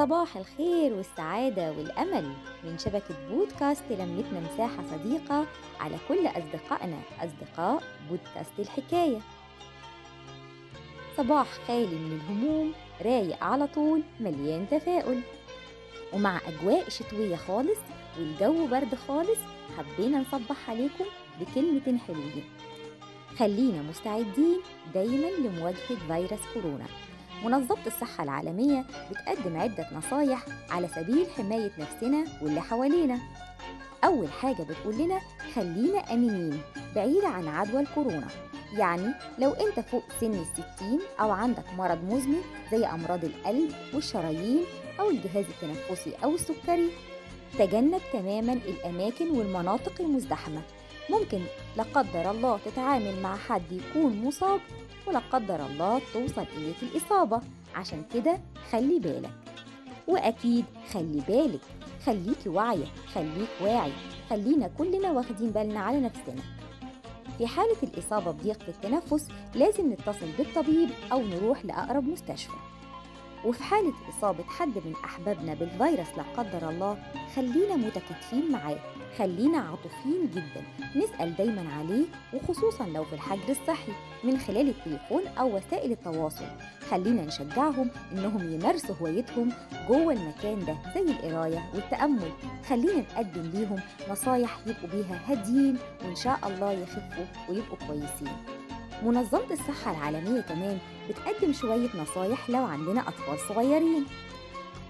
صباح الخير والسعادة والأمل. من شبكة بودكاست لمتنا مساحة صديقة على كل أصدقائنا أصدقاء بودكاست الحكاية. صباح خالي من الهموم رايق على طول مليان تفاؤل. ومع أجواء شتوية خالص والجو برد خالص حبينا نصبح عليكم بكلمة حلوين خلينا مستعدين دايما لمواجهة فيروس كورونا. منظمة الصحة العالمية بتقدم عدة نصايح على سبيل حماية نفسنا واللي حوالينا. أول حاجة بتقول لنا خلينا أمنين بعيد عن عدوى الكورونا. يعني لو أنت فوق سن الستين أو عندك مرض مزمن زي أمراض القلب والشرايين أو الجهاز التنفسي أو السكري تجنب تماما الأماكن والمناطق المزدحمة. ممكن لا قدر الله تتعامل مع حد يكون مصاب ولا قدر الله توصل إليك الإصابة. عشان كده خلي بالك. وأكيد خلي بالك. خليكي واعية خليك واعي خلينا كلنا واخدين بالنا على نفسنا. في حالة الإصابة بضيق في التنفس لازم نتصل بالطبيب أو نروح لأقرب مستشفى. وفي حالة إصابة حد من أحبابنا بالفيروس لا قدر الله خلينا متكاتفين معاه. خلينا عاطفيين جدا نسأل دايما عليه وخصوصا لو في الحجر الصحي من خلال التليفون أو وسائل التواصل. خلينا نشجعهم إنهم يمارسوا هوايتهم جوه المكان ده زي القراية والتأمل. خلينا نقدم ليهم نصايح يبقوا بيها هاديين وإن شاء الله يخفوا ويبقوا كويسين. منظمة الصحة العالمية كمان بتقدم شوية نصايح لو عندنا أطفال صغيرين.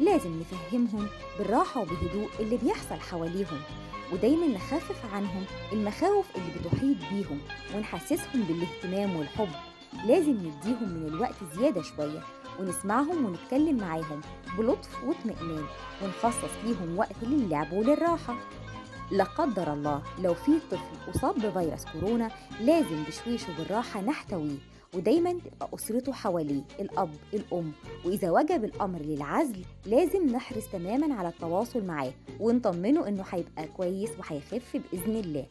لازم نفهمهم بالراحة وبهدوء اللي بيحصل حواليهم. ودايما نخفف عنهم المخاوف اللي بتحيط بيهم ونحسسهم بالاهتمام والحب. لازم نديهم من الوقت زيادة شوية ونسمعهم ونتكلم معاهم بلطف واطمئنان ونخصص ليهم وقت للعب وللراحة. لا قدر الله لو في طفل أصاب بفيروس كورونا لازم بشويشه بالراحة نحتويه ودايما تبقى أسرته حواليه الأب الأم. وإذا وجب الأمر للعزل لازم نحرص تماما على التواصل معاه ونطمنه إنه هيبقى كويس وهيخف بإذن الله.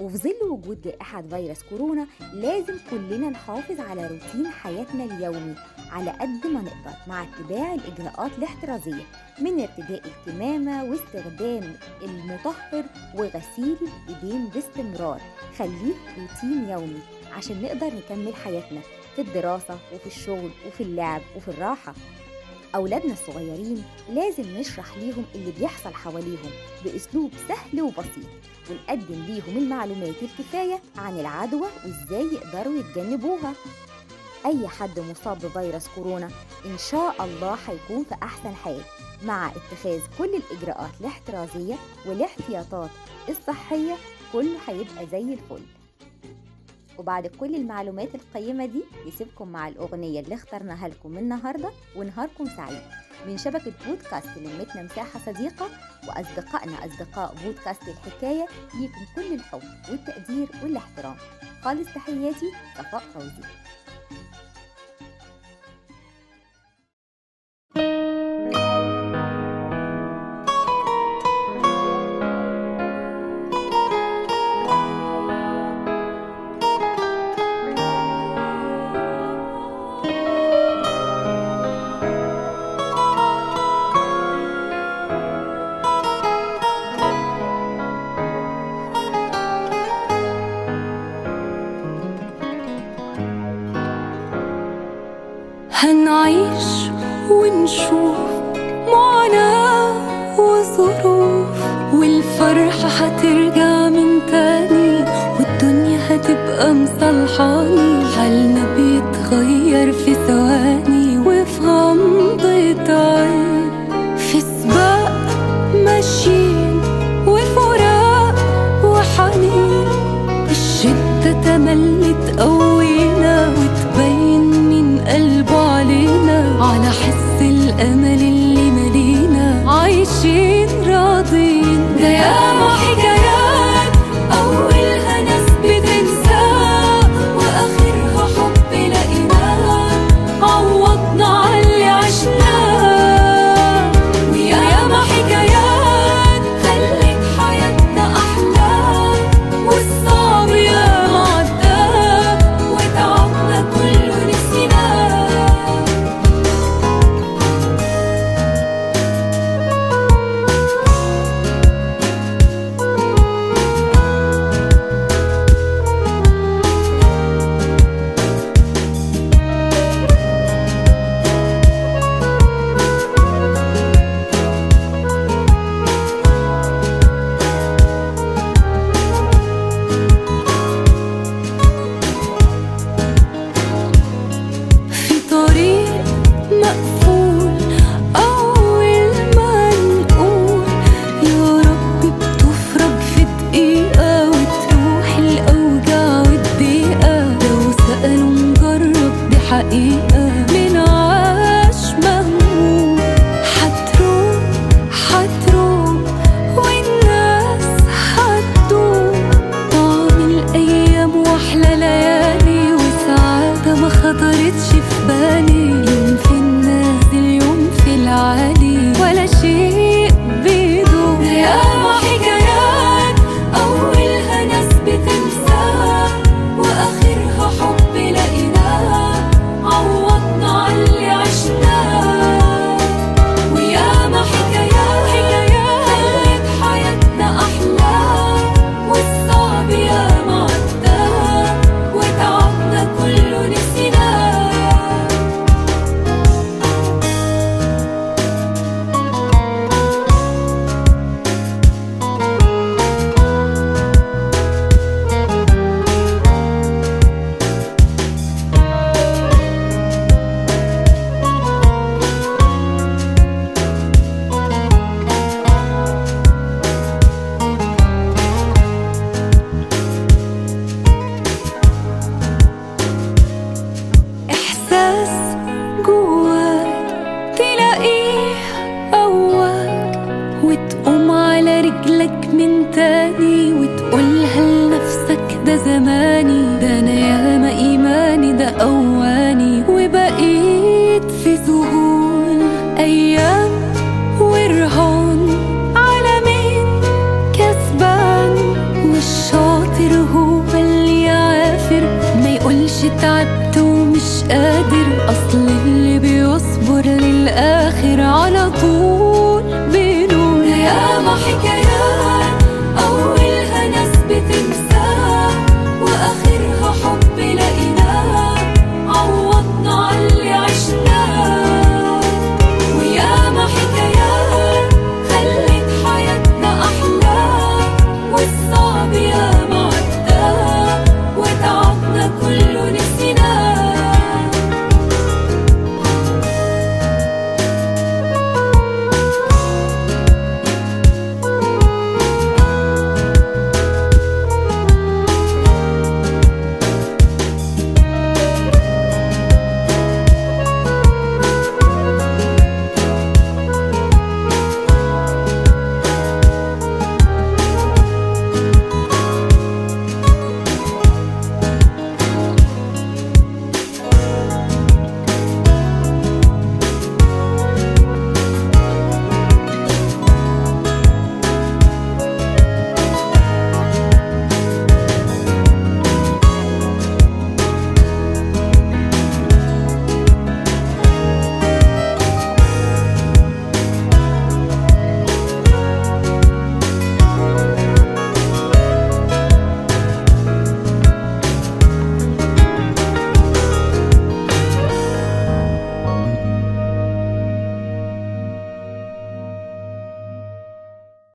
وفي ظل وجود جائحة فيروس كورونا لازم كلنا نحافظ على روتين حياتنا اليومي على قد ما نقدر مع اتباع الإجراءات الاحترازية من ارتداء الكمامة واستخدام المطهر وغسيل الإيدين باستمرار. خليه روتين يومي. عشان نقدر نكمل حياتنا في الدراسة وفي الشغل وفي اللعب وفي الراحة. أولادنا الصغيرين لازم نشرح ليهم اللي بيحصل حواليهم بأسلوب سهل وبسيط ونقدم ليهم المعلومات الكفاية عن العدوى وإزاي يقدروا يتجنبوها. أي حد مصاب بفيروس كورونا إن شاء الله هيكون في أحسن حال مع اتخاذ كل الإجراءات الاحترازية والاحتياطات الصحية كله هيبقى زي الفل. وبعد كل المعلومات القيمة دي نسيبكم مع الأغنية اللي اخترناها لكم النهاردة ونهاركم سعيد. من شبكة بودكاست لمتنا مساحة صديقة وأصدقائنا أصدقاء بودكاست الحكاية ليكم كل الحب والتقدير والاحترام. خالص تحياتي صفاء فوزي. هنعيش ونشوف معاناة وظروف والفرحة هترجع من تاني والدنيا هتبقى مصلحاني حالنا بيتغير في عايشين راضين ده ياما حكايات الحقيقة منعاش مهموم حتروح حتروح. والناس حتدوم طعم الأيام وأحلى ليالي وسعادة ما خطرتش في بالي. تاني وتقولها لنفسك ده زماني؟ ده أنا ياما إيماني ده أواني. وبقيت في ذهول أيام ورهان على مين؟ كسبان. والشاطر هو اللي يعافر. ما يقولش تعبت ومش قادر. أصل اللي بيصبر للآخر على طول بينور ياما حكايات